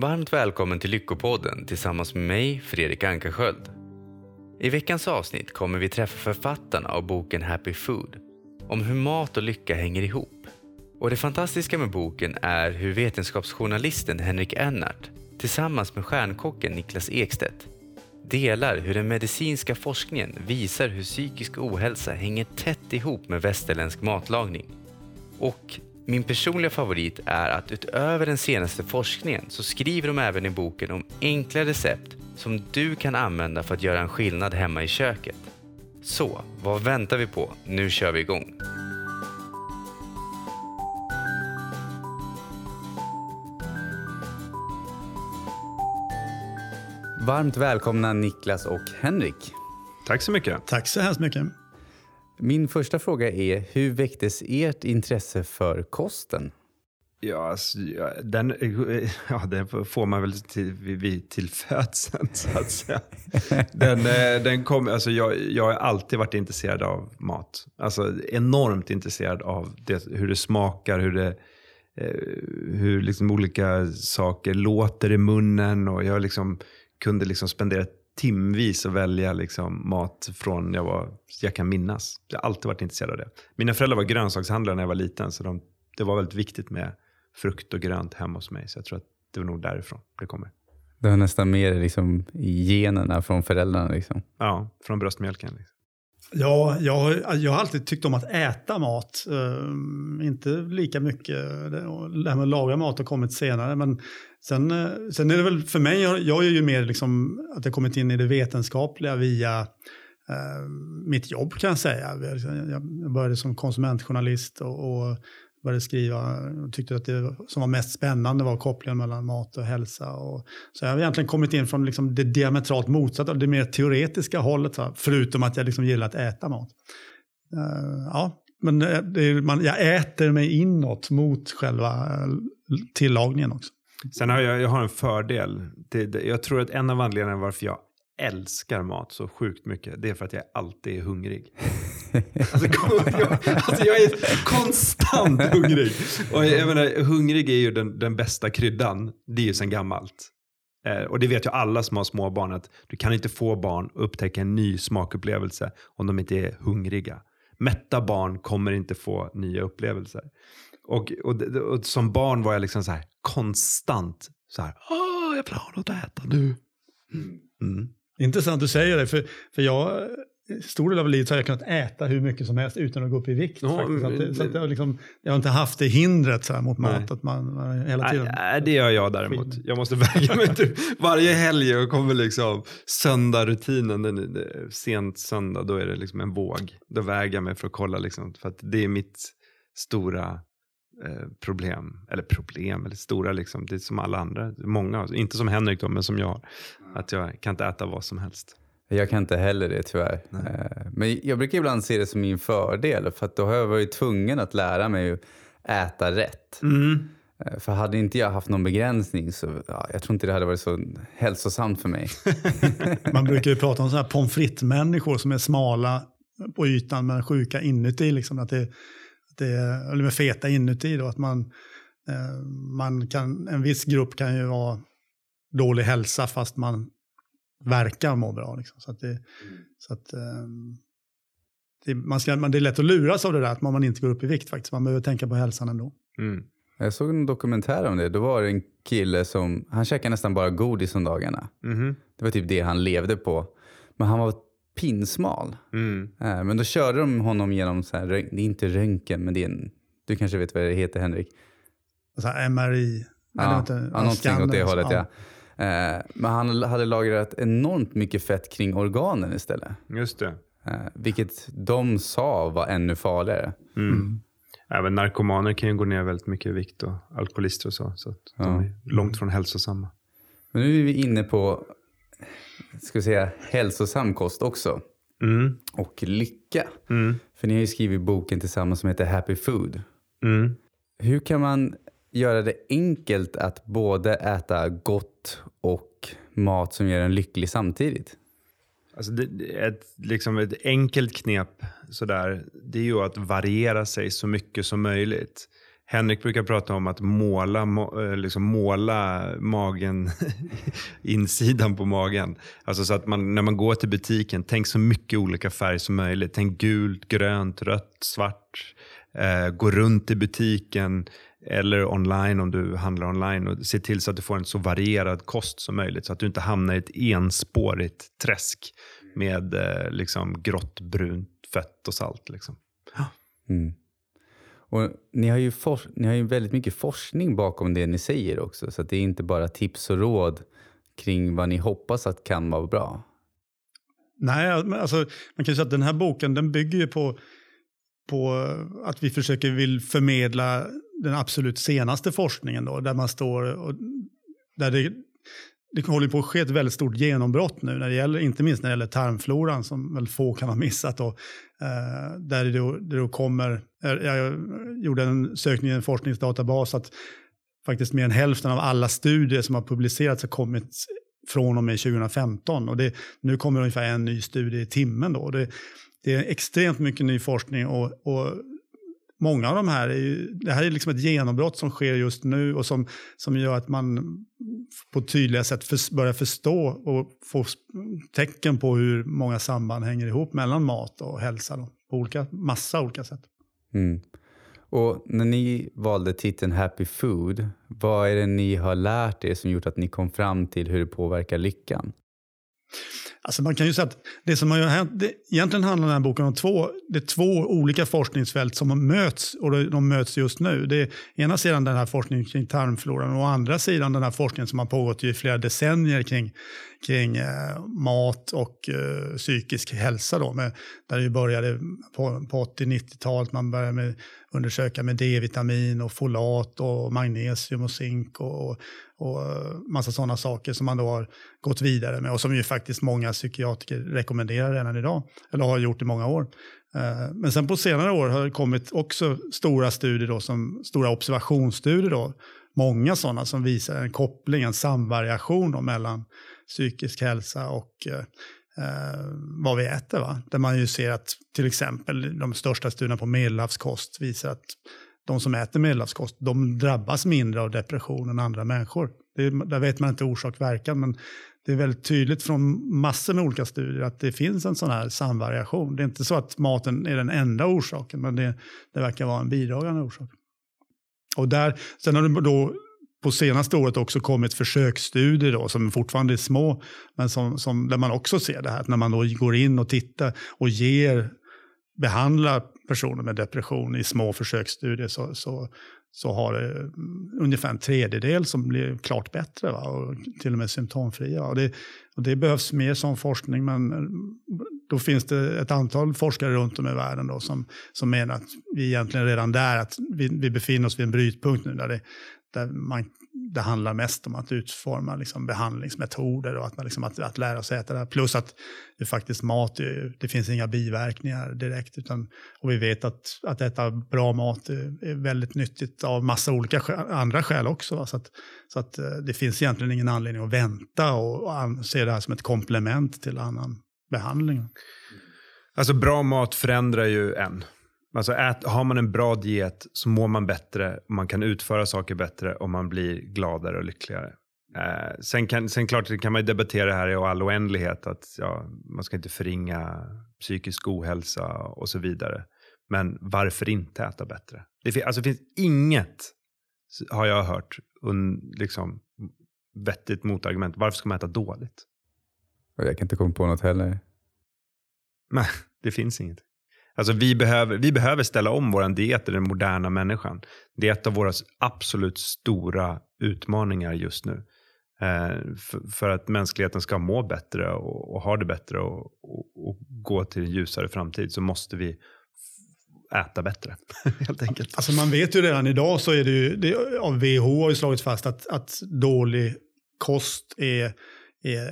Varmt välkommen till Lyckopodden tillsammans med mig, Fredrik Ankarsköld. I veckans avsnitt kommer vi träffa författarna av boken Happy Food om hur mat och lycka hänger ihop. Och det fantastiska med boken är hur vetenskapsjournalisten Henrik Ennart tillsammans med stjärnkocken Niklas Ekstedt delar hur den medicinska forskningen visar hur psykisk ohälsa hänger tätt ihop med västerländsk matlagning. Och min personliga favorit är att utöver den senaste forskningen så skriver de även i boken om enkla recept som du kan använda för att göra en skillnad hemma i köket. Så, vad väntar vi på? Nu kör vi igång! Varmt välkomna Niklas och Henrik. Tack så mycket. Tack så hemskt mycket. Min första fråga är, hur väcktes ert intresse för kosten? Ja, alltså, ja, den, ja, den får man väl till, vid, till födseln, så att säga. Den, eh, den kom, alltså, jag, jag har alltid varit intresserad av mat. Alltså enormt intresserad av det, hur det smakar, hur, det, eh, hur liksom olika saker låter i munnen. Och jag liksom kunde liksom spendera timvis och välja liksom mat från jag, var, jag kan minnas. Jag har alltid varit intresserad av det. Mina föräldrar var grönsakshandlare när jag var liten, så de, det var väldigt viktigt med frukt och grönt hemma hos mig. Så jag tror att det var nog därifrån det kommer. Det har nästan mer liksom, generna från föräldrarna? Liksom. Ja, från bröstmjölken. Liksom. Ja, jag, jag har alltid tyckt om att äta mat. Uh, inte lika mycket, det här med att laga mat har kommit senare. Men sen, uh, sen är det väl för mig, jag, jag är ju mer liksom att jag kommit in i det vetenskapliga via uh, mitt jobb kan jag säga. Jag började som konsumentjournalist och, och började skriva och tyckte att det som var mest spännande var kopplingen mellan mat och hälsa. Och, så jag har egentligen kommit in från liksom det diametralt motsatta, det mer teoretiska hållet, så, förutom att jag liksom gillar att äta mat. Uh, ja, men eh, är, man, jag äter mig inåt mot själva eh, tillagningen också. Sen har jag, jag har en fördel. Det, det, jag tror att en av anledningarna varför jag älskar mat så sjukt mycket, det är för att jag alltid är hungrig. alltså, jag, alltså, jag är konstant hungrig. Och jag menar, hungrig är ju den, den bästa kryddan, det är ju sen gammalt. Eh, och det vet ju alla som har små barn att du kan inte få barn att upptäcka en ny smakupplevelse om de inte är hungriga. Mätta barn kommer inte få nya upplevelser. Och, och, och som barn var jag liksom så här konstant så här, Åh, jag vill ha något att äta nu. Mm. Intressant du säger det, för, för jag stor del av livet har jag kunnat äta hur mycket som helst utan att gå upp i vikt. Ja, faktiskt. Så, det, så att jag, liksom, jag har inte haft det hindret så mot mat, nej. att man, man hela tiden... Nej, det gör jag däremot. Jag måste väga mig typ varje helg och kommer liksom söndagrutinen, den, sent söndag, då är det liksom en våg. Då väger jag mig för att kolla, liksom, för att det är mitt stora problem. Eller problem, eller stora liksom. Det är som alla andra, många, inte som Henrik då, men som jag. Att jag kan inte äta vad som helst. Jag kan inte heller det tyvärr. Nej. Eh, men jag brukar ibland se det som min fördel för att då har jag varit tvungen att lära mig att äta rätt. Mm. Eh, för hade inte jag haft någon begränsning så ja, jag tror inte det hade varit så hälsosamt för mig. Man brukar ju prata om så här pommes frites-människor som är smala på ytan men sjuka inuti. Liksom, att det, det, eller med feta inuti. Då, att man, eh, man kan, en viss grupp kan ju vara dålig hälsa fast man verkar må bra. Liksom. Så att det, mm. så att, um, det, man ska, man, det är lätt att luras av det där att man inte går upp i vikt faktiskt. Man behöver tänka på hälsan ändå. Mm. Jag såg en dokumentär om det. Då var det en kille som, han käkade nästan bara godis om dagarna. Mm. Det var typ det han levde på. Men han var pinsmal. Mm. Äh, men då körde de honom genom, så här, det är inte röntgen, men det är en, du kanske vet vad det heter Henrik? Så här MRI? Ja, inte, ja någonting åt det hållet ja. ja. Eh, men han hade lagrat enormt mycket fett kring organen istället. Just det. Eh, vilket de sa var ännu farligare. Mm. Mm. Även narkomaner kan ju gå ner väldigt mycket i vikt och alkoholister och så. Så att ja. de är långt från hälsosamma. Men nu är vi inne på ska vi säga, hälsosam kost också. Mm. Och lycka. Mm. För ni har ju skrivit boken tillsammans som heter Happy Food. Mm. Hur kan man göra det enkelt att både äta gott och mat som gör en lycklig samtidigt? Alltså det, ett, liksom ett enkelt knep sådär, det är ju att variera sig så mycket som möjligt. Henrik brukar prata om att måla, eh, liksom måla magen, insidan på magen. Alltså så att man, när man går till butiken, tänk så mycket olika färger som möjligt. Tänk gult, grönt, rött, svart. Eh, gå runt i butiken eller online om du handlar online och se till så att du får en så varierad kost som möjligt så att du inte hamnar i ett enspårigt träsk med eh, liksom grått, brunt fett och salt. Liksom. Mm. Och ni, har ju ni har ju väldigt mycket forskning bakom det ni säger också, så det är inte bara tips och råd kring vad ni hoppas att kan vara bra. Nej, alltså, man kan säga att den här boken den bygger ju på, på att vi försöker vill förmedla den absolut senaste forskningen då, där man står och där det, det håller på att ske ett väldigt stort genombrott nu, när det gäller, inte minst när det gäller tarmfloran som väl få kan ha missat. Då, eh, där det då, det då kommer, eh, jag gjorde en sökning i en forskningsdatabas att faktiskt mer än hälften av alla studier som har publicerats har kommit från och med 2015. Och det, nu kommer ungefär en ny studie i timmen. Då. Det, det är extremt mycket ny forskning och, och många av de här, är ju, det här är liksom ett genombrott som sker just nu och som, som gör att man på tydliga sätt för, börjar förstå och få tecken på hur många samband hänger ihop mellan mat och hälsa då, på olika, massa olika sätt. Mm. Och när ni valde titeln Happy Food, vad är det ni har lärt er som gjort att ni kom fram till hur det påverkar lyckan? Alltså man kan ju säga att det som har hänt, det, egentligen handlar den här boken om två, det är två olika forskningsfält som möts och de möts just nu. Det är ena sidan den här forskningen kring tarmfloran och å andra sidan den här forskningen som har pågått i flera decennier kring, kring eh, mat och eh, psykisk hälsa. Då, med, där det började på, på 80-90-talet, man började med, undersöka med D-vitamin och folat och magnesium och zink och, och och eh, massa sådana saker som man då har gått vidare med och som ju faktiskt många psykiatriker rekommenderar redan idag, eller har gjort i många år. Eh, men sen på senare år har det kommit också stora studier, då, som, stora observationsstudier, då, många sådana som visar en koppling, en samvariation då, mellan psykisk hälsa och eh, eh vad vi äter. Va? Där man ju ser att till exempel de största studierna på medelhavskost visar att de som äter medelhavskost, de drabbas mindre av depression än andra människor. Det, där vet man inte orsak-verkan, men det är väldigt tydligt från massor med olika studier att det finns en sån här samvariation. Det är inte så att maten är den enda orsaken, men det, det verkar vara en bidragande orsak. Och där, sen har det då på senaste året också kommit försöksstudier då, som fortfarande är små, men som, som, där man också ser det här, när man då går in och tittar och ger, behandlar personer med depression i små försöksstudier så, så, så har det mm, ungefär en tredjedel som blir klart bättre va? och till och med symptomfria. Och det, och det behövs mer sån forskning, men mm, då finns det ett antal forskare runt om i världen då som, som menar att vi egentligen redan där, att vi, vi befinner oss vid en brytpunkt nu där det, där man, det handlar mest om att utforma liksom behandlingsmetoder och att, man liksom, att, att lära sig äta det. Plus att det faktiskt mat, det, finns inga biverkningar direkt. Utan, och vi vet att, att äta bra mat är, väldigt nyttigt av massa olika skäl, andra skäl också. Va? Så, att, så att eh, det finns egentligen ingen anledning att vänta och, och se det här som ett komplement till annan behandling. Alltså bra mat förändrar ju en. Alltså ät, har man en bra diet så mår man bättre, man kan utföra saker bättre och man blir gladare och lyckligare. Eh, sen, kan, sen klart kan man debattera det här i all oändlighet, att ja, man ska inte förringa psykisk ohälsa och så vidare. Men varför inte äta bättre? Det, alltså, det finns inget, har jag hört, un, liksom, vettigt motargument. Varför ska man äta dåligt? Jag kan inte komma på något heller. Nej, det finns inget. Alltså vi behöver, vi behöver ställa om vår diet i den moderna människan. Det är ett av våra absolut stora utmaningar just nu. Eh, för, för, att mänskligheten ska må bättre och, och ha det bättre och, och, och, gå till en ljusare framtid så måste vi äta bättre. helt enkelt. Alltså man vet ju redan idag så är det ju, det, av WHO har ju slagit fast att, att dålig kost är, är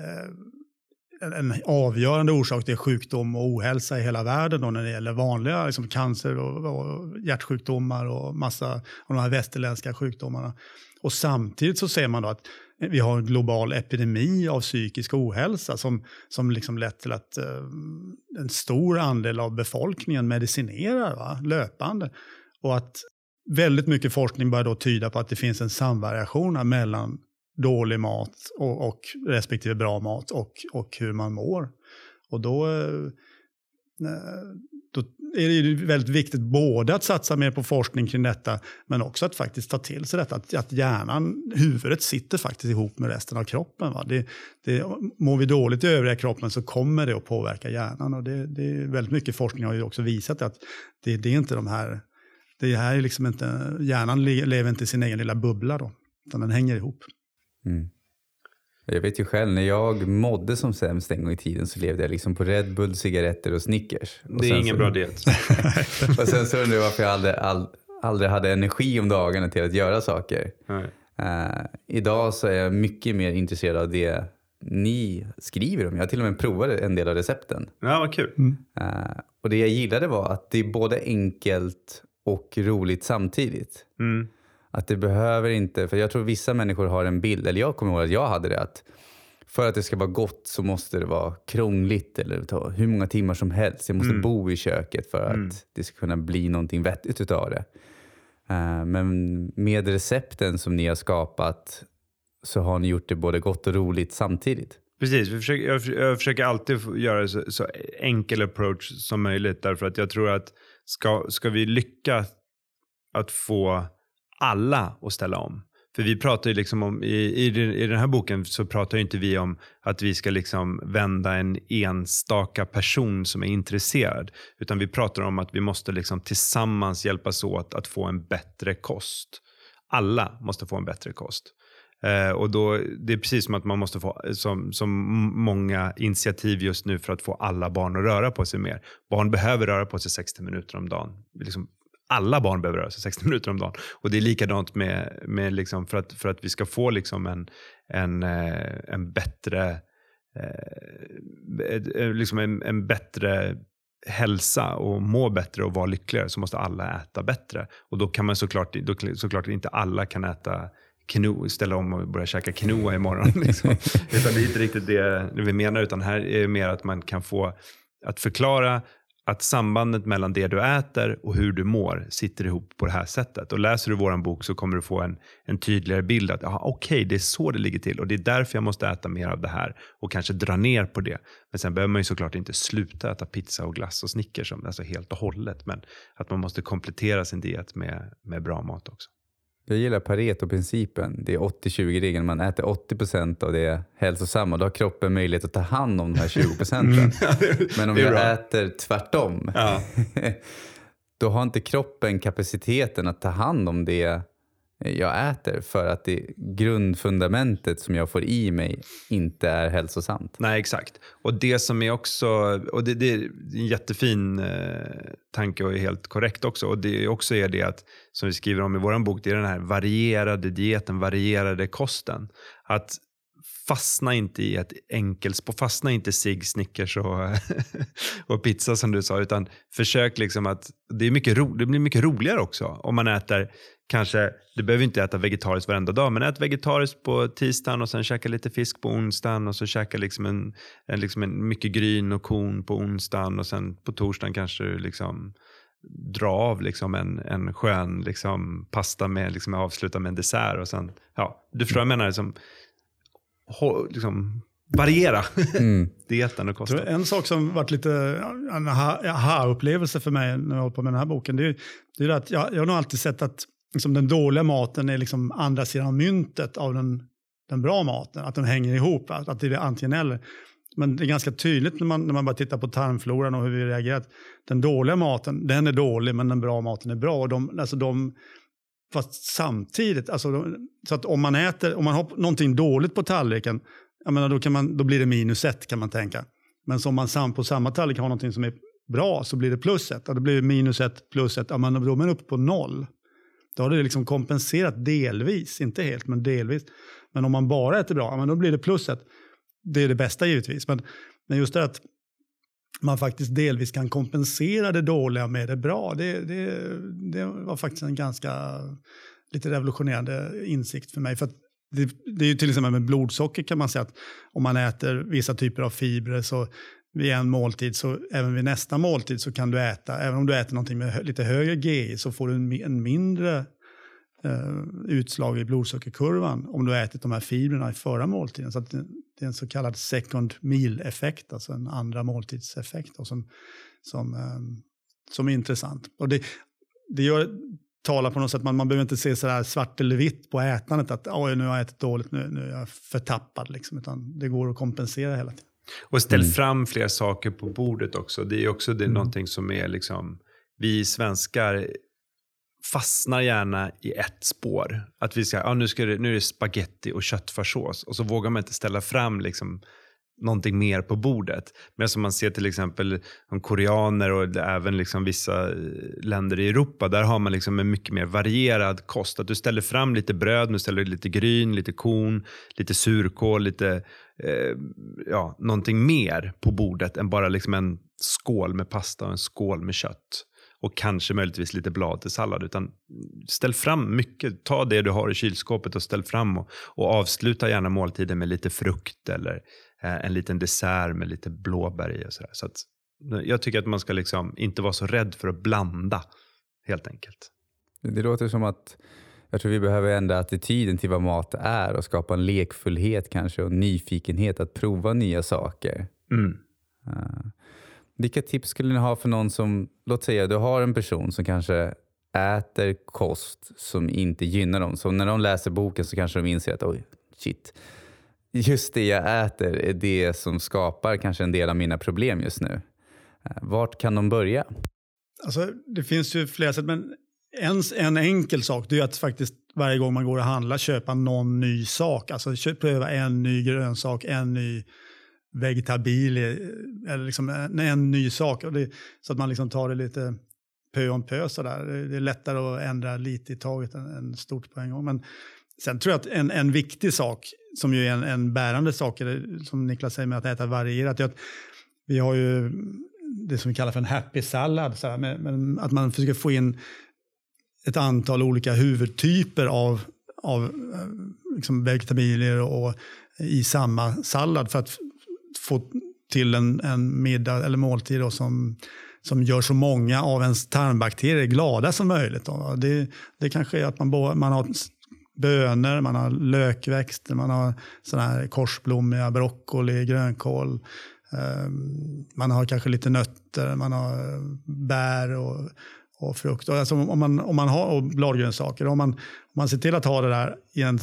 en avgörande orsak till sjukdom och ohälsa i hela världen då när det gäller vanliga liksom cancer och, och hjärtsjukdomar och massa av de här västerländska sjukdomarna. Och samtidigt så ser man då att vi har en global epidemi av psykisk ohälsa som, som liksom lett till att eh, en stor andel av befolkningen medicinerar va, löpande. Och att väldigt mycket forskning börjar då tyda på att det finns en samvariation mellan dålig mat och, och respektive bra mat och, och hur man mår. Och då, eh, eh, då är det ju väldigt viktigt både att satsa mer på forskning kring detta men också att faktiskt ta till sig detta. Att, att hjärnan, huvudet sitter faktiskt ihop med resten av kroppen. Va? Det, det, mår vi dåligt i övriga kroppen så kommer det att påverka hjärnan. Och det, det är väldigt mycket forskning har ju också visat att det, det är inte de här det här är liksom inte, hjärnan lever inte i sin egen lilla bubbla då, utan den hänger ihop. Mm. Jag vet ju själv, när jag mådde som sämst en gång i tiden så levde jag liksom på Red Bull, cigaretter och Snickers. Och det är ingen så, bra diet. och sen så undrar jag varför jag aldrig, all, aldrig hade energi om dagarna till att göra saker. Uh, idag så är jag mycket mer intresserad av det ni skriver om. Jag har till och med provat en del av recepten. Ja, vad kul. Mm. Uh, och det jag gillade var att det är både enkelt och roligt samtidigt. Mm. Att det behöver inte, för jag tror vissa människor har en bild, eller jag kommer ihåg att jag hade det, att för att det ska vara gott så måste det vara krångligt eller ta hur många timmar som helst. Jag måste mm. bo i köket för att mm. det ska kunna bli någonting vettigt utav det. Uh, men med recepten som ni har skapat så har ni gjort det både gott och roligt samtidigt. Precis, försöker, jag, jag försöker alltid göra så, så enkel approach som möjligt därför att jag tror att ska, ska vi lyckas att få alla att ställa om. För vi pratar ju liksom om, i, i, i den här boken så pratar inte vi om att vi ska liksom vända en enstaka person som är intresserad. Utan vi pratar om att vi måste liksom tillsammans hjälpas åt att få en bättre kost. Alla måste få en bättre kost. Eh, och då, det är precis som att man måste få, som, som många initiativ just nu för att få alla barn att röra på sig mer. Barn behöver röra på sig 60 minuter om dagen. Liksom, alla barn behöver röra sig 60 minuter om dagen. Och det är likadant med, med liksom för, att, för att vi ska få liksom en, en, eh, en bättre eh, eh, liksom en, en bättre hälsa och må bättre och vara lyckligare så måste alla äta bättre. Och då kan man såklart, då, såklart inte alla kan äta quinoa, ställa om och börja käka quinoa imorgon. Liksom. utan det är inte riktigt det vi menar, utan här är det mer att man kan få att förklara att sambandet mellan det du äter och hur du mår sitter ihop på det här sättet. Och läser du vår bok så kommer du få en, en tydligare bild att okej, okay, det är så det ligger till och det är därför jag måste äta mer av det här och kanske dra ner på det. Men sen behöver man ju såklart inte sluta äta pizza och glass och Snickers alltså helt och hållet, men att man måste komplettera sin diet med, med bra mat också. Jag gillar Pareto-principen. Det är 80-20-regeln. Man äter 80 procent av det hälsosamma. Då har kroppen möjlighet att ta hand om de här 20 procenten. Mm. Men om jag bra. äter tvärtom, ja. då har inte kroppen kapaciteten att ta hand om det Eh, jag äter för att det grundfundamentet som jag får i mig inte är hälsosamt. Nej, exakt. Och det som är också, och det, det är en jättefin eh, tanke och är helt korrekt också. Och det också är det att, som vi skriver om i vår bok, det är den här varierade dieten, varierade kosten. Att fastna inte i ett enkelspår, fastna inte i cig, Snickers och, och pizza som du sa, utan försök liksom att, det, är mycket ro, det blir mycket roligare också om man äter kanske, du behöver inte äta vegetariskt varenda dag, men ät vegetariskt på tisdagen och sen käka lite fisk på onsdagen och så käka liksom en, en, liksom en mycket gryn och korn på onsdagen och sen på torsdagen kanske du liksom dra av liksom en, en skön liksom pasta med, liksom avsluta med en dessert och sen, ja, du förstår vad jag menar, liksom, liksom variera mm. dieten och kosten. En sak som varit lite en aha-upplevelse för mig när jag håller på med den här boken, det är, det är att jag, jag har nog alltid sett att liksom den dåliga maten är liksom andra sidan myntet av den, den bra maten. Att de hänger ihop, att det är antingen eller. Men det är ganska tydligt när man, när man bara tittar på tarmfloran och hur vi reagerar. Att den dåliga maten, den är dålig men den bra maten är bra. Och de, alltså de, fast samtidigt, alltså, så att om man äter, om man har någonting dåligt på tallriken, jag menar, då, kan man, då blir det minus ett kan man tänka. Men om man på samma tallrik har någonting som är bra så blir det plus ett. Ja, då blir det minus ett plus ett, ja, men då är man uppe på noll. Då har det liksom kompenserat delvis, inte helt, men delvis. Men om man bara äter bra, då blir det plusset. Det är det bästa givetvis. Men, men just det att man faktiskt delvis kan kompensera det dåliga med det bra, det, det, det var faktiskt en ganska lite revolutionerande insikt för mig. För det, det, är ju till exempel med blodsocker kan man säga att om man äter vissa typer av fibrer så vid en måltid, så även vid nästa måltid så kan du äta, även om du äter någonting med lite högre GI, så får du en, en mindre eh, utslag i blodsockerkurvan om du har ätit de här fibrerna i förra måltiden. Så det, det, är en så kallad second meal-effekt, alltså en andra måltidseffekt då, som, som, eh, som är intressant. Och det, det gör, talar på något sätt, man, man behöver inte se sådär svart eller vitt på ätandet, att Oj, nu har jag ätit dåligt, nu, nu är jag förtappad, liksom, utan det går att kompensera hela tiden. Och ställ mm. fram fler saker på bordet också. Det är också det är mm. någonting som är liksom, vi svenskar fastnar gärna i ett spår. Att vi ska, ja, nu, ska det, nu är det spaghetti och köttfärssås och så vågar man inte ställa fram liksom, någonting mer på bordet. Men som man ser till exempel om koreaner och även liksom vissa eh, länder i Europa, där har man liksom en mycket mer varierad kost. Att du ställer fram lite bröd, du ställer lite gryn, lite korn, lite surkål, lite eh, ja, någonting mer på bordet än bara liksom en skål med pasta och en skål med kött och kanske möjligtvis lite blad till sallad. Utan ställ fram mycket. Ta det du har i kylskåpet och ställ fram och, och avsluta gärna måltiden med lite frukt eller en liten dessert med lite blåbär i. Och så så att, jag tycker att man ska liksom inte vara så rädd för att blanda helt enkelt. Det låter som att jag tror vi behöver ändra attityden till vad mat är och skapa en lekfullhet kanske och nyfikenhet att prova nya saker. Mm. Uh. Vilka tips skulle ni ha för någon som, låt säga du har en person som kanske äter kost som inte gynnar dem. Så när de läser boken så kanske de inser att oj, shit, just det jag äter är det som skapar kanske en del av mina problem just nu. Eh, vart kan de börja? Alltså, det finns ju flera sätt, men en, en enkel sak är att faktiskt varje gång man går och handlar köpa någon ny sak. Alltså pröva en ny grönsak, en ny vegetabil, eh, eller liksom eh, en, en ny sak. Och det, så att man liksom tar det lite pö om pö sådär. Det är lättare att ändra lite i taget än, än stort på en gång. Men sen tror jag att en, en viktig sak, som ju är en, en bärande sak, som Niklas säger med att äta varierat, är att vi har ju det som vi kallar för en happy sallad. Så men, men att man försöker få in ett antal olika huvudtyper av, av eh, liksom vegetabilier och, i samma sallad för att få till en, en middag eller måltid då, som, som gör så många av ens tarmbakterier glada som möjligt. Då. Det, det kanske är att man, man har bönor, man har lökväxter, man har såna här korsblommiga broccoli, grönkål. Ehm, man har kanske lite nötter, man har bär och, och frukt. Alltså om, man, om man har, och bladgrönsaker. Om man, om man ser till att ha det där i en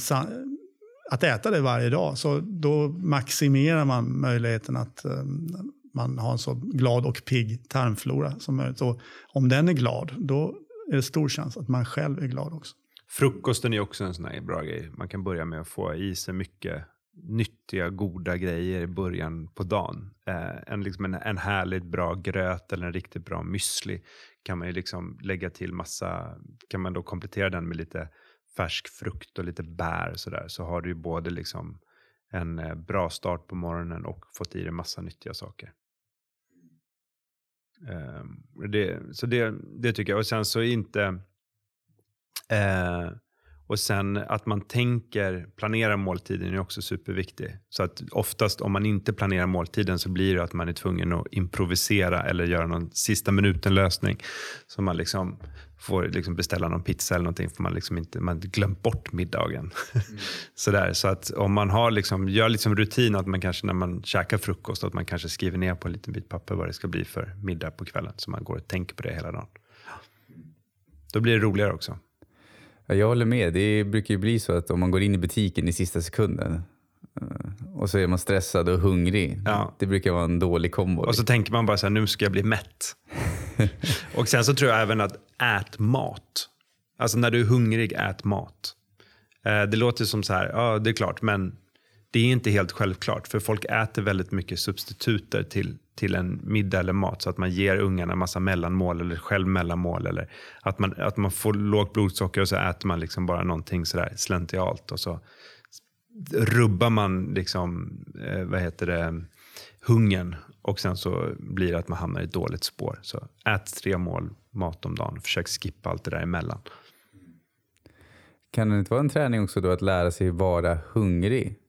att äta det varje dag, så då maximerar man möjligheten att ehm, man har en så glad och pigg tarmflora som möjligt. Och om den är glad, då är det stor chans att man själv är glad också. Frukosten är också en sån här bra grej. Man kan börja med att få i sig mycket nyttiga, goda grejer i början på dagen. Eh, en, liksom en, en härligt bra gröt eller en riktigt bra müsli kan man ju liksom lägga till massa, kan man då komplettera den med lite färsk frukt och lite bär och sådär så har du ju både liksom en eh, bra start på morgonen och fått i dig massa nyttiga saker. Eh, det, så det, det tycker jag. Och sen så inte... Uh, och sen att man tänker, planera måltiden är också superviktig. Så att oftast om man inte planerar måltiden så blir det att man är tvungen att improvisera eller göra någon sista minuten lösning. Så man liksom får liksom beställa någon pizza eller någonting för man liksom inte man glömt bort middagen. Mm. Sådär, så att om man har liksom, gör liksom rutin att man kanske när man käkar frukost att man kanske skriver ner på en liten bit papper vad det ska bli för middag på kvällen så man går och tänker på det hela dagen. Då blir det roligare också. Jag håller med. Det brukar ju bli så att om man går in i butiken i sista sekunden eh, och så är man stressad och hungrig. Ja. Det brukar vara en dålig kombo. Och så tänker man bara så här, nu ska jag bli mätt. och sen så tror jag även att ät mat. Alltså när du är hungrig, ät mat. Eh, det låter som så här, ja det är klart, men det är inte helt självklart. För folk äter väldigt mycket substituter till, till en middag eller mat. Så att man ger ungarna massa mellanmål eller själv mellanmål. Eller att man, att man får lågt blodsocker och så äter man liksom bara någonting sådär slentrialt. Och så rubbar man liksom, eh, vad heter det, hungern. Och sen så blir det att man hamnar i ett dåligt spår. Så ät tre mål mat om dagen. Försök skippa allt det där emellan. Kan det inte vara en träning också då att lära sig vara hungrig?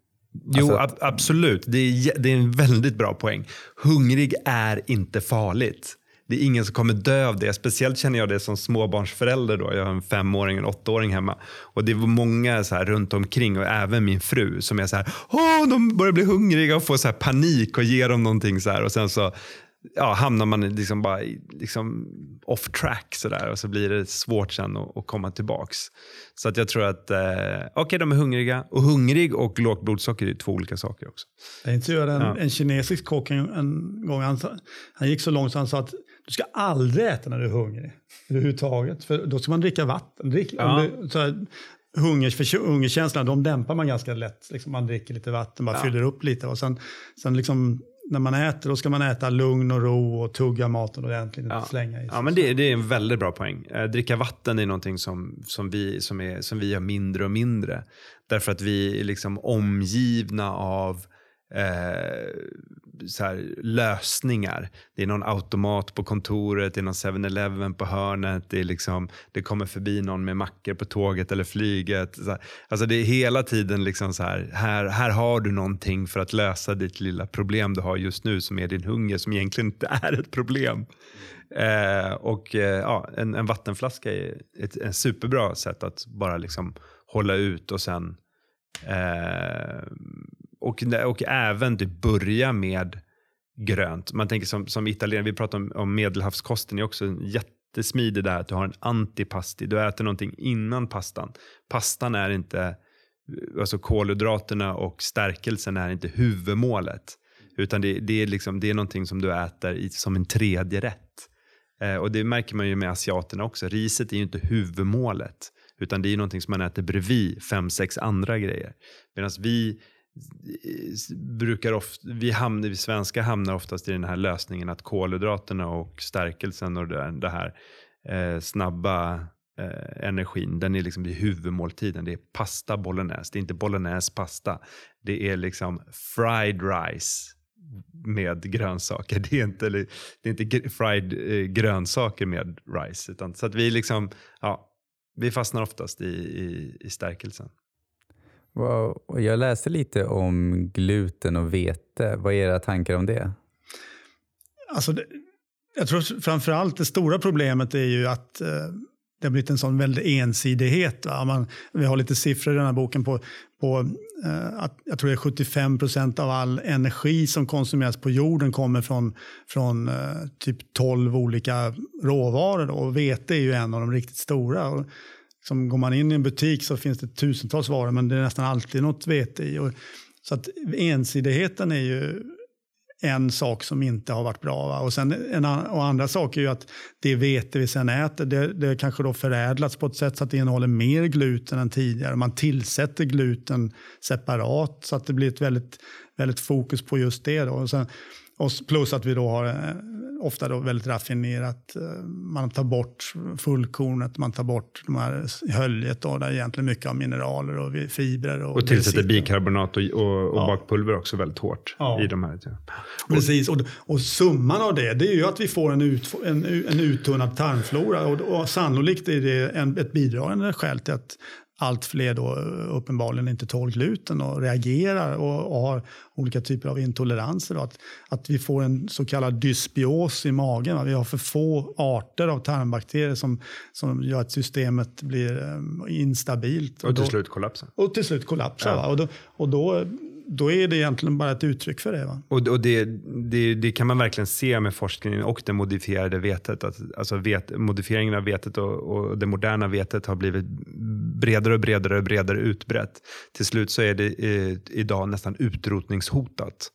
Jo, Alltså ab- absolut. Det är, det är en väldigt bra poäng. Hungrig är inte farligt. Det är ingen som kommer dö av det. Speciellt känner jag det som småbarnsförälder. Då. Jag har en femåring och en åttaåring hemma. Och det var många så här runt omkring och även min fru som är så här, Åh, de börjar bli hungriga och får så panik och ger dem någonting så här. Och sen så ja, hamnar man liksom bara liksom off track så där och så blir det svårt sen att, att komma tillbaks. Så att jag tror att, eh, okej de är hungriga och hungrig och lågt blodsocker är två olika saker också. Jag intervjuade en, Ja. en kinesisk kock en, en gång. Han, han gick så långt så han sa att du ska aldrig äta när du är hungrig. Överhuvudtaget. För då ska man dricka vatten. Drick, Ja. du, så här, hunger, för, hungerkänslan de dämpar man ganska lätt. Liksom man dricker lite vatten, bara Ja. fyller upp lite. Och sen, sen liksom, när man äter då ska man äta lugn och ro och tugga maten ordentligt. Inte Ja. slänga i sig. Ja, men det, det är en väldigt bra poäng. Eh, dricka vatten är någonting som, som, vi, som, är, som vi gör mindre och mindre. Därför att vi är liksom omgivna av eh, så här, lösningar. Det är någon automat på kontoret, det är någon 7-Eleven på hörnet, det, är liksom, det kommer förbi någon med mackor på tåget eller flyget. Så här, alltså det är hela tiden liksom så här, här, här har du någonting för att lösa ditt lilla problem du har just nu som är din hunger som egentligen inte är ett problem. Eh, och eh, ja, en, en vattenflaska är ett, ett superbra sätt att bara liksom hålla ut och sen eh, och, och även du börja med grönt. Man tänker som, som italienare, vi pratar om, om medelhavskosten, är också en jättesmidig där att du har en antipasti. Du äter någonting innan pastan. Pastan är inte, alltså kolhydraterna och stärkelsen är inte huvudmålet. Utan det, det, är, liksom, det är någonting som du äter i, som en tredje rätt. Eh, och det märker man ju med asiaterna också. Riset är ju inte huvudmålet. Utan det är ju någonting som man äter bredvid fem, sex andra grejer. Medan vi brukar ofta, vi, hamnar, vi svenskar hamnar oftast i den här lösningen att kolhydraterna och stärkelsen och det, det här eh, snabba eh, energin, den är liksom vid huvudmåltiden. Det är pasta bolognese, det är inte bolognese pasta. Det är liksom fried rice med grönsaker. Det är inte, det är inte fried eh, grönsaker med rice. Utan, så att vi liksom, ja, vi fastnar oftast i, i, i stärkelsen. Wow. Jag läste lite om gluten och vete. Vad är era tankar om det? Alltså det, jag tror framförallt det stora problemet är ju att eh, det har blivit en sån väldig ensidighet. Va? Man, vi har lite siffror i den här boken på, på eh, att jag tror det är 75 procent av all energi som konsumeras på jorden kommer från, från eh, typ 12 olika råvaror. Då. Och vete är ju en av de riktigt stora. Och, som går man in i en butik så finns det tusentals varor men det är nästan alltid något vete i. Och, så att ensidigheten är ju en sak som inte har varit bra. Va? Och, sen en, och andra saker är ju att det vete vi sen äter, det, det kanske då förädlats på ett sätt så att det innehåller mer gluten än tidigare. Man tillsätter gluten separat så att det blir ett väldigt, väldigt fokus på just det. Då. Och sen, och plus att vi då har eh, ofta då väldigt raffinerat, eh, man tar bort fullkornet, man tar bort de här höljet då, där egentligen mycket av mineraler och fibrer. Och, Och tillsätter bikarbonat och, och, och Ja. bakpulver också väldigt hårt Ja. i de här. ja. Precis, och, och summan av det, det är ju att vi får en, ut, en, en uttunnad tarmflora och, och sannolikt är det en, ett bidragande skäl till att allt fler då uppenbarligen inte tål gluten och reagerar och, och har olika typer av intoleranser. Då. Att, att vi får en så kallad dysbios i magen. Va? Vi har för få arter av tarmbakterier som, som gör att systemet blir eh, instabilt. Och till då- slut kollapsen. och till slut kollapsar. Ja. Och, då, och då, då är det egentligen bara ett uttryck för det. Va? Och, och det, det, det kan man verkligen se med forskningen och det modifierade vetet. Att, alltså vet, modifieringen av vetet och, och det moderna vetet har blivit bredare och bredare och bredare utbrett. Till slut så är det eh, idag nästan utrotningshotat.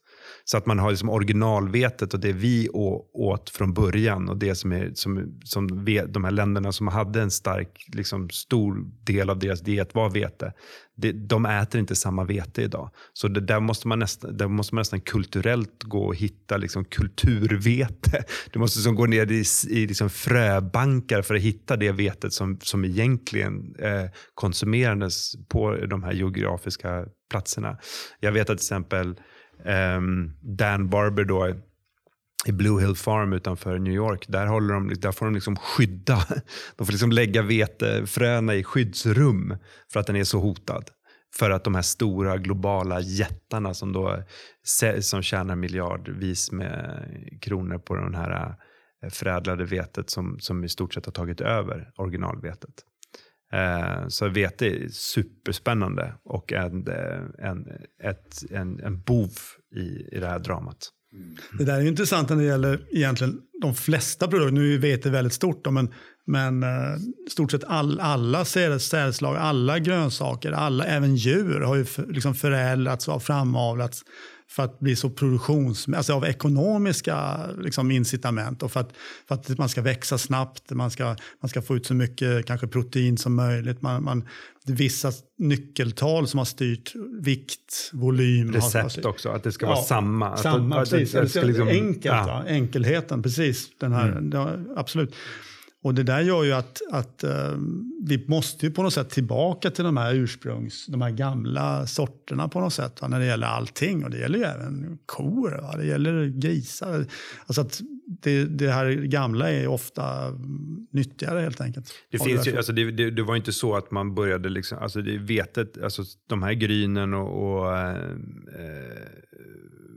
Så att man har liksom originalvetet och det vi åt från början och det som är som, som ve, de här länderna som hade en stark, liksom, stor del av deras diet var vete. Det, de äter inte samma vete idag. Så det, där, måste man nästan, där måste man nästan kulturellt gå och hitta liksom, kulturvete. Du måste liksom gå ner i, i liksom, fröbankar för att hitta det vetet som, som egentligen eh, konsumerades på de här geografiska platserna. Jag vet att till exempel Ehm, Dan Barber då i Blue Hill Farm utanför New York, där, håller de, där får de liksom skydda. De får liksom lägga vetefröna i skyddsrum för att den är så hotad. För att de här stora globala jättarna som, då, som tjänar miljardvis med kronor på den här eh, förädlade vetet som, som i stort sett har tagit över originalvetet. Eh, så vete är superspännande och en, eh, en, ett, en, en bov i, i det här dramat. Mm. Det där är intressant när det gäller egentligen de flesta produkter. Nu är vete väldigt stort, då, men, men eh, stort sett all, alla sädesslag, alla grönsaker, alla, även djur har ju för, liksom förädlats och framavlats för att bli så produktions... Alltså av ekonomiska liksom, incitament och för att, för att man ska växa snabbt, man ska, man ska få ut så mycket kanske protein som möjligt. Man, man, vissa nyckeltal som har styrt vikt, volym. Recept också, att det ska ja, vara samma. samma att, precis. Att det ska liksom, Enkelt, ja. Enkelheten, precis. Den här, mm. ja, absolut. Och det där gör ju att, att uh, vi måste ju på något sätt tillbaka till de här ursprungs, de här gamla sorterna på något sätt. Va, när det gäller allting. Och det gäller ju även kor, va, det gäller grisar. Alltså att det, det, här gamla är ofta nyttigare helt enkelt. Det, finns ju, alltså det, det, det, var inte så att man började, liksom, alltså det vetet, alltså de här grynen och, och äh,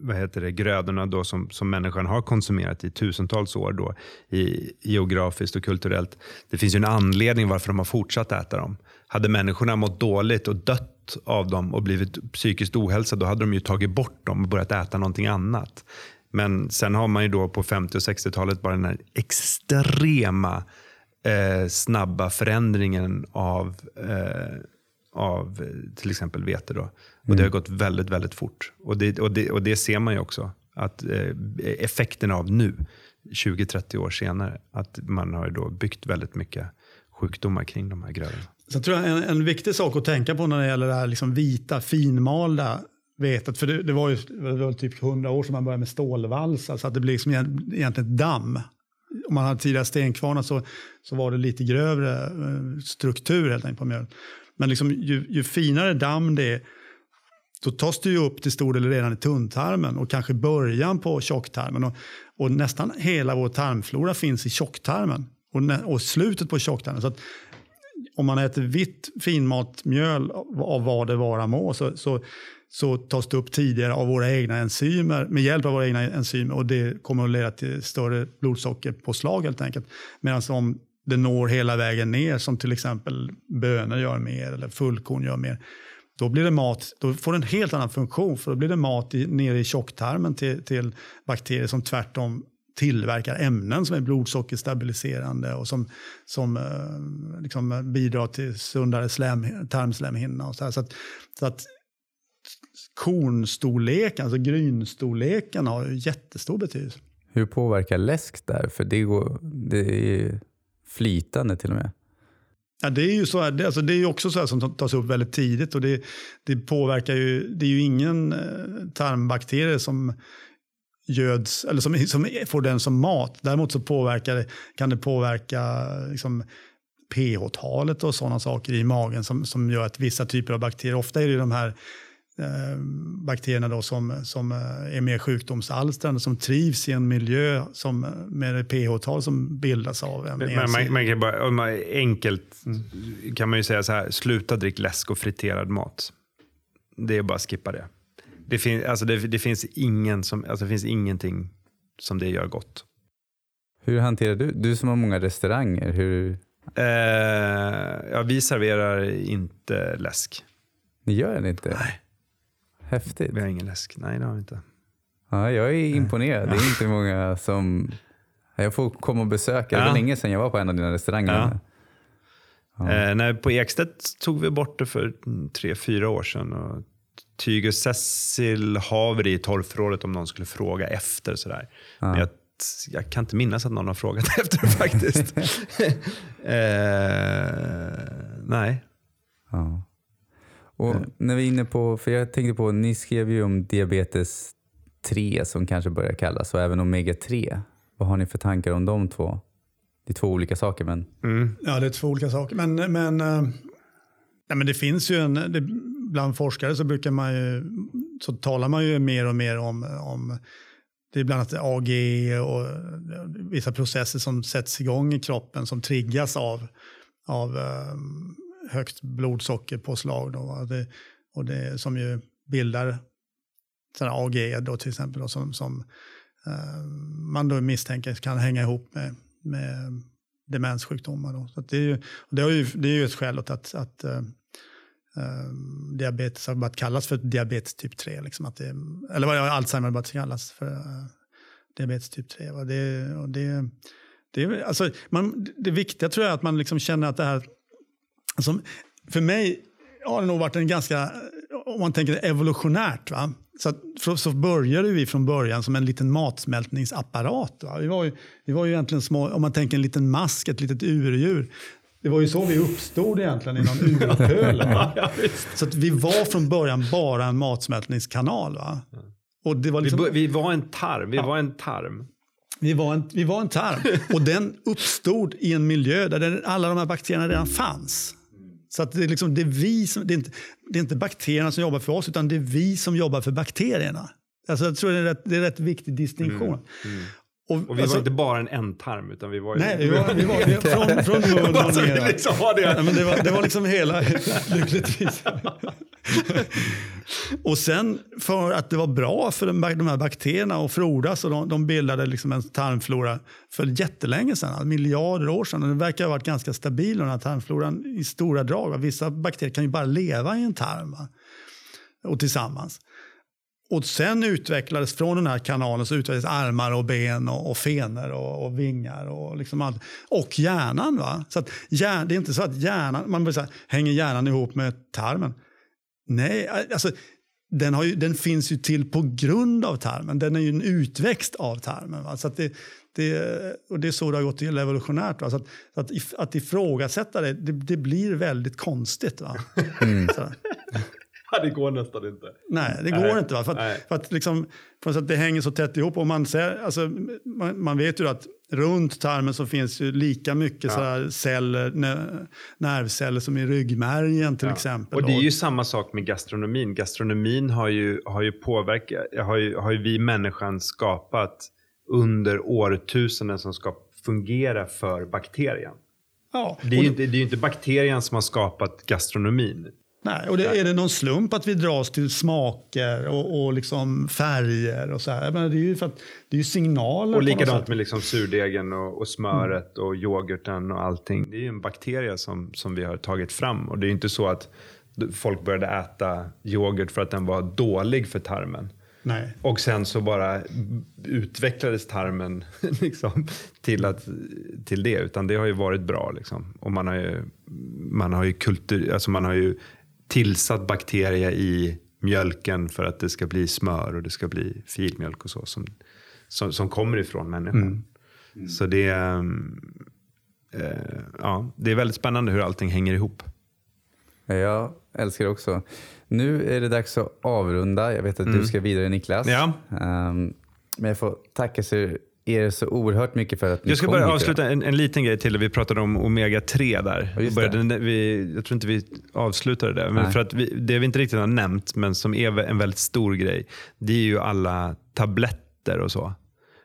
vad heter det, grödorna då som, som människan har konsumerat i tusentals år då, i, geografiskt och kulturellt. Det finns ju en anledning varför de har fortsatt äta dem. Hade människorna mått dåligt och dött av dem och blivit psykiskt ohälsa, då hade de ju tagit bort dem och börjat äta någonting annat. Men sen har man ju då på 50 och 60-talet bara den här extrema eh, snabba förändringen av, eh, av till exempel vete. Då. Och mm. Det har gått väldigt, väldigt fort. Och det, och det, och det ser man ju också. Att eh, effekten av nu, 20-30 år senare, att man har då byggt väldigt mycket sjukdomar kring de här grödorna. Så tror jag en, en viktig sak att tänka på när det gäller det här liksom vita, finmalda vetet, för det, det, var ju det var typ 100 år sedan man började med stålvalsar, så att det blir liksom egentligen damm. Om man hade tidigare stenkvarnar så, så var det lite grövre eh, struktur helt enkelt på mjöl. Men liksom, ju, ju finare damm det är, då tas det ju upp till stor del redan i tunntarmen och kanske början på tjocktarmen. Och, och nästan hela vår tarmflora finns i tjocktarmen och, och slutet på tjocktarmen. Så att om man äter vitt finmatmjöl av vad det vara må så, så, så tas det upp tidigare av våra egna enzymer, med hjälp av våra egna enzymer och det kommer att leda till större blodsockerpåslag helt enkelt. Medan om det når hela vägen ner, som till exempel bönor gör mer eller fullkorn gör mer, då blir det mat, då får det en helt annan funktion, för då blir det mat i, nere i tjocktarmen till, till bakterier som tvärtom tillverkar ämnen som är blodsockerstabiliserande och som, som eh, liksom bidrar till sundare slem, tarmslemhinna. Och så, så, att, så att kornstorleken, alltså grynstorleken har jättestor betydelse. Hur påverkar läsk där? För det, går, det är flytande till och med. Ja, det är ju så det, alltså det är också så som tas upp väldigt tidigt och det, det påverkar ju, det är ju ingen eh, tarmbakterie som göds, eller som, som får den som mat. Däremot så påverkar det, kan det påverka liksom, pH-talet och sådana saker i magen som, som gör att vissa typer av bakterier, ofta är det de här bakterierna då som, som eh, är mer sjukdomsalstrande, som trivs i en miljö som, med ett pH-tal som bildas av en man, man, man, kan bara, Enkelt mm. kan man ju säga så här, sluta drick läsk och friterad mat. Det är bara att skippa det. Det, fin, alltså det, det, finns ingen som, alltså det finns ingenting som det gör gott. Hur hanterar du, du som har många restauranger, hur? Eh, ja, vi serverar inte läsk. Ni gör det inte? Nej. Häftigt. Vi har ingen läsk. Nej, det har vi inte. Ja, jag är imponerad. Det är inte många som... Jag får komma och besöka. Det var länge sedan jag var på en av dina restauranger. Ja. Ja. Eh, nej, på Ekstedt tog vi bort det för tre, fyra år sedan. Och Tyger Cecil har vi det i torgförrådet om någon skulle fråga efter. Sådär. Ja. Men jag, jag, kan inte minnas att någon har frågat efter det faktiskt. eh, nej. Ja. Och när vi är inne på, för jag tänkte på, ni skrev ju om diabetes 3 som kanske börjar kallas och även omega 3. Vad har ni för tankar om de två? Det är två olika saker men... Mm. Ja, det är två olika saker. Men, men, äh, nej, men det finns ju en... Det, bland forskare så brukar man ju, så talar man ju mer och mer om, om det är bland annat AG och vissa processer som sätts igång i kroppen som triggas av, av um, högt blodsockerpåslag. Då. Det, och det, som ju bildar sådana AG då till exempel, då, som, som eh, man då misstänker kan hänga ihop med, med demenssjukdomar. Då. Så det, är ju, det, är ju, det är ju ett skäl åt att, att eh, eh diabetes har börjat kallas för diabetes typ 3. Liksom att det, eller vad Alzheimer har börjat kallas för eh, diabetes typ 3. Va? det, och det, det, alltså, man, det viktiga tror jag är att man liksom känner att det här... Alltså, för mig har det nog varit en ganska, om man tänker evolutionärt, va? Så, att, så började vi från början som en liten matsmältningsapparat. Va? Vi, var ju, vi var ju egentligen små, om man tänker en liten mask, ett litet urdjur. Det var ju så vi uppstod egentligen i någon urpöl. så att vi var från början bara en matsmältningskanal. Va? Och det var liksom, vi, vi var en tarm. Vi ja. var en tarm. Vi var en, vi var en tarm och den uppstod i en miljö där alla de här bakterierna redan fanns. Så att det, är liksom, det, är vi som, det, är inte, det är inte bakterierna som jobbar för oss, utan det är vi som jobbar för bakterierna. Alltså jag tror det är, rätt, det är en rätt viktig distinktion. Mm. Mm. Och, och, vi alltså, var inte bara en ändtarm, utan vi var. Nej, vi var, vi var från, från mun och ner. Liksom var det. Ja, men det, var, det var liksom hela, lyckligtvis. och sen för att det var bra för de här bakterierna att frodas och de, de bildade liksom en tarmflora för jättelänge sedan, alltså miljarder år sedan. Och det verkar ha varit ganska stabil den här tarmfloran i stora drag. Vissa bakterier kan ju bara leva i en tarm va? och tillsammans. Och sen utvecklades, från den här kanalen, så utvecklades armar och ben och, och fenor och, och, vingar och, liksom allt. och hjärnan. Va? Så att hjärn, det är inte så att hjärnan, man börjar säga, hänger hjärnan ihop med tarmen. Nej, alltså den, ju, den, finns ju till på grund av tarmen. Den är ju en utväxt av tarmen. Va? Så det, det, och det är så det har gått till evolutionärt. Va? Så att, att, att ifrågasätta det, det, det blir väldigt konstigt. Va? Mm. det går nästan inte. Nej, det går Nej. inte. Va? För att, för att, liksom, för att det hänger så tätt ihop. Och man, ser, alltså, man, man vet ju att runt tarmen så finns ju lika mycket ja. celler, nervceller som i ryggmärgen till ja. exempel. Och det är ju samma sak med gastronomin. Gastronomin har ju, har ju påverkat, har ju, har ju vi människan skapat under årtusenden som ska fungera för bakterien. Ja, det är ju inte, det är inte bakterien som har skapat gastronomin. Nej, och det, är det någon slump att vi dras till smaker och, och liksom färger och så här? Men det är ju för att det är ju signaler. Och likadant med liksom surdegen och, och smöret mm. och yoghurten och allting. Det är ju en bakterie som, som vi har tagit fram och det är ju inte så att folk började äta yoghurt för att den var dålig för tarmen. Nej. Och sen så bara utvecklades tarmen liksom, till, att, till det. Utan det har ju varit bra. Liksom. Och man har ju, man har ju, kultur, alltså man har ju tillsatt bakterie i mjölken för att det ska bli smör och det ska bli filmjölk och så som, som, som kommer ifrån människan. Mm. Mm. Så det, äh, ja, det är väldigt spännande hur allting hänger ihop. Jag älskar det också. Nu är det dags att avrunda. Jag vet att mm. du ska vidare Niklas. Ja. Um, men jag får tacka så er så oerhört mycket för att ni Jag ska bara avsluta en, en, liten grej till. Vi pratade om omega-3 där. Ja, började, vi, jag tror inte vi avslutade det. Men för att vi, det vi inte riktigt har nämnt, men som är en väldigt stor grej, det är ju alla tabletter och så.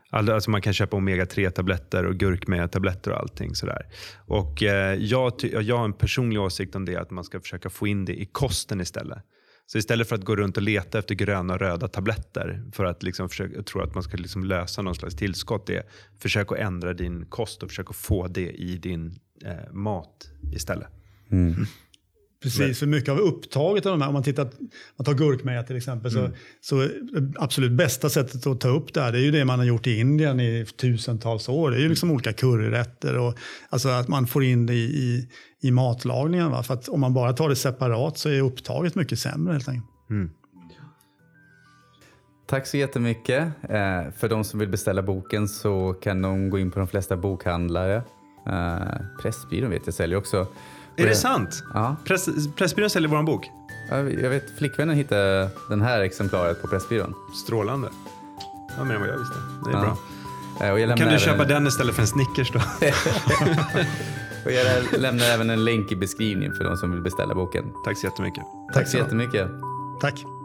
Alltså man kan köpa omega-3-tabletter och gurkmeja-tabletter och allting sådär. Och eh, jag, jag har en personlig åsikt om det, att man ska försöka få in det i kosten istället. Så istället för att gå runt och leta efter gröna och röda tabletter för att liksom försöka, tro att man ska liksom lösa någon slags tillskott, det, försök att ändra din kost och försök att få det i din eh, mat istället. Mm. Precis, för mycket av upptaget av de här, om man tittar, man tar gurkmeja till exempel, mm. så, så absolut bästa sättet att ta upp det här, det är ju det man har gjort i Indien i tusentals år. Det är ju liksom olika curryrätter och alltså att man får in det i, i, i matlagningen. Va? För att om man bara tar det separat så är upptaget mycket sämre helt enkelt. Mm. Tack så jättemycket. Eh, för de som vill beställa boken så kan de gå in på de flesta bokhandlare. Eh, Pressbyrån vet jag säljer också. Är det, det sant? Ja. Press, Pressbyrån säljer vår bok? Jag vet, flickvännen hittade den här exemplaret på Pressbyrån. Strålande. Ja, mer än vad jag visste. Det är ja. bra. Eh, kan du köpa den istället för en Snickers då? och jag lämnar även en länk i beskrivningen för de som vill beställa boken. Tack så jättemycket. Tack så jättemycket. Tack.